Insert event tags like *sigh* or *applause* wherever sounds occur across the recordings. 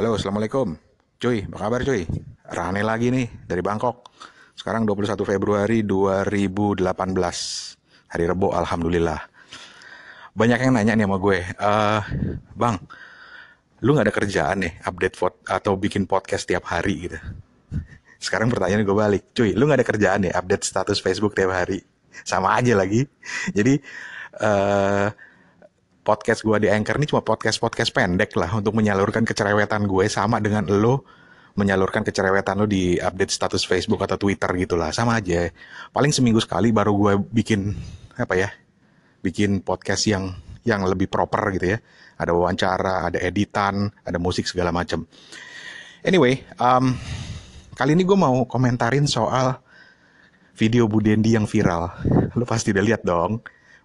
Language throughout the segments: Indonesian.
Halo, Assalamualaikum. Cuy, apa kabar cuy? Rane lagi nih dari Bangkok. Sekarang 21 Februari 2018. Hari Rebo, Alhamdulillah. Banyak yang nanya nih sama gue. eh bang, lu gak ada kerjaan nih update atau bikin podcast tiap hari gitu. Sekarang pertanyaan gue balik. Cuy, lu gak ada kerjaan nih update status Facebook tiap hari? Sama aja lagi. Jadi, eh podcast gue di Anchor ini cuma podcast-podcast pendek lah untuk menyalurkan kecerewetan gue sama dengan lo menyalurkan kecerewetan lo di update status Facebook atau Twitter gitu lah. Sama aja. Paling seminggu sekali baru gue bikin apa ya bikin podcast yang yang lebih proper gitu ya. Ada wawancara ada editan ada musik segala macam anyway um, kali ini gue mau komentarin soal video Bu Dendi yang viral. Lo pasti udah lihat dong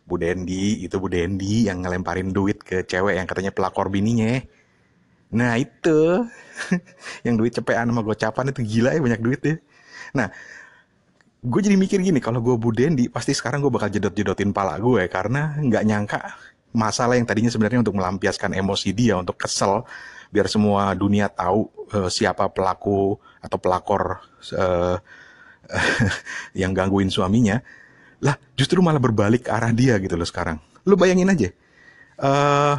Bu Dendi itu Bu Dendi yang ngelemparin duit ke cewek yang katanya pelakor bininya. Nah itu *laughs* yang duit cepean sama gocapan itu gila ya banyak duit ya. Nah gue jadi mikir gini kalau gue Bu Dendi pasti sekarang gue bakal jedot-jedotin pala gue karena nggak nyangka masalah yang tadinya sebenarnya untuk melampiaskan emosi dia untuk kesel biar semua dunia tahu uh, siapa pelaku atau pelakor uh, *laughs* yang gangguin suaminya lah justru malah berbalik ke arah dia gitu loh sekarang. Lu bayangin aja uh,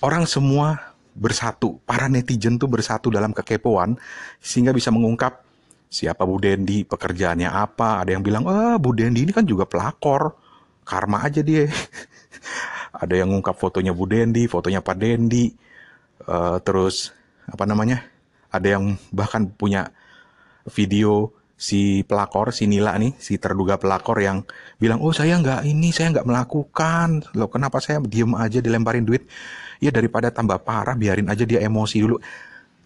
orang semua bersatu para netizen tuh bersatu dalam kekepoan sehingga bisa mengungkap siapa Bu Dendi pekerjaannya apa. Ada yang bilang ah Bu Dendi ini kan juga pelakor karma aja dia. *laughs* Ada yang ngungkap fotonya Bu Dendi fotonya Pak Dendi. Uh, terus apa namanya ada yang bahkan punya video si pelakor, si Nila nih, si terduga pelakor yang bilang, oh saya nggak ini, saya nggak melakukan, loh kenapa saya diem aja dilemparin duit? Ya daripada tambah parah, biarin aja dia emosi dulu.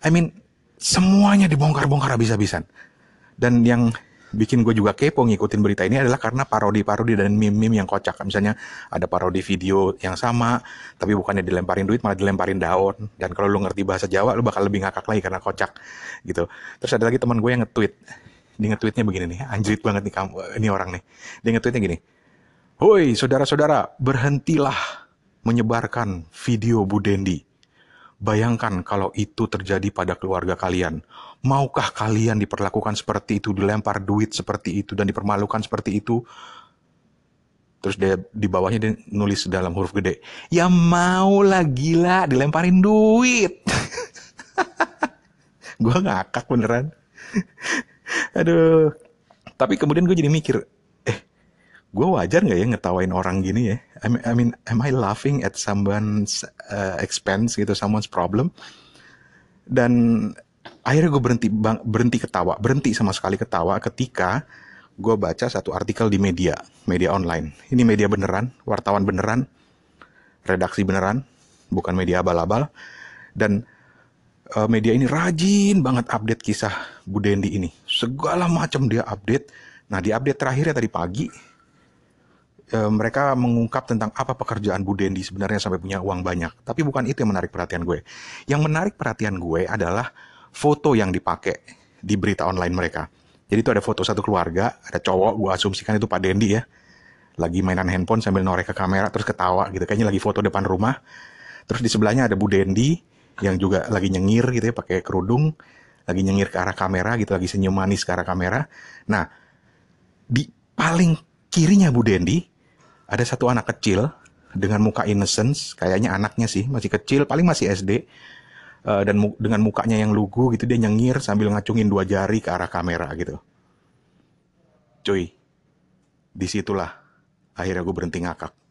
I mean, semuanya dibongkar-bongkar habis-habisan. Dan yang bikin gue juga kepo ngikutin berita ini adalah karena parodi-parodi dan meme-meme yang kocak. Misalnya ada parodi video yang sama, tapi bukannya dilemparin duit, malah dilemparin daun. Dan kalau lu ngerti bahasa Jawa, lu bakal lebih ngakak lagi karena kocak gitu. Terus ada lagi teman gue yang nge-tweet, dia nge-tweetnya begini nih, anjrit banget nih kamu, ini orang nih. Dia nge-tweetnya gini, Hoi saudara-saudara, berhentilah menyebarkan video Bu Dendi. Bayangkan kalau itu terjadi pada keluarga kalian. Maukah kalian diperlakukan seperti itu, dilempar duit seperti itu, dan dipermalukan seperti itu? Terus dia di bawahnya dia nulis dalam huruf gede, ya mau lah gila, dilemparin duit. *laughs* gue ngakak beneran. Aduh. Tapi kemudian gue jadi mikir, eh, gue wajar nggak ya ngetawain orang gini ya? I mean, I mean am I laughing at someone's uh, expense gitu, someone's problem? Dan akhirnya gue berhenti bang, berhenti ketawa, berhenti sama sekali ketawa ketika gue baca satu artikel di media, media online. Ini media beneran, wartawan beneran, redaksi beneran, bukan media abal-abal. Dan uh, media ini rajin banget update kisah Bu Dendi ini. Segala macam dia update. Nah, di update terakhirnya tadi pagi, uh, mereka mengungkap tentang apa pekerjaan Bu Dendi sebenarnya sampai punya uang banyak. Tapi bukan itu yang menarik perhatian gue. Yang menarik perhatian gue adalah foto yang dipakai di berita online mereka. Jadi itu ada foto satu keluarga, ada cowok, gue asumsikan itu Pak Dendi ya. Lagi mainan handphone sambil norek ke kamera, terus ketawa gitu. Kayaknya lagi foto depan rumah. Terus di sebelahnya ada Bu Dendi, yang juga lagi nyengir gitu ya pakai kerudung lagi nyengir ke arah kamera gitu lagi senyum manis ke arah kamera. Nah di paling kirinya Bu Dendi ada satu anak kecil dengan muka innocence kayaknya anaknya sih masih kecil paling masih SD uh, dan mu dengan mukanya yang lugu gitu dia nyengir sambil ngacungin dua jari ke arah kamera gitu. Cuy di situlah akhirnya gue berhenti ngakak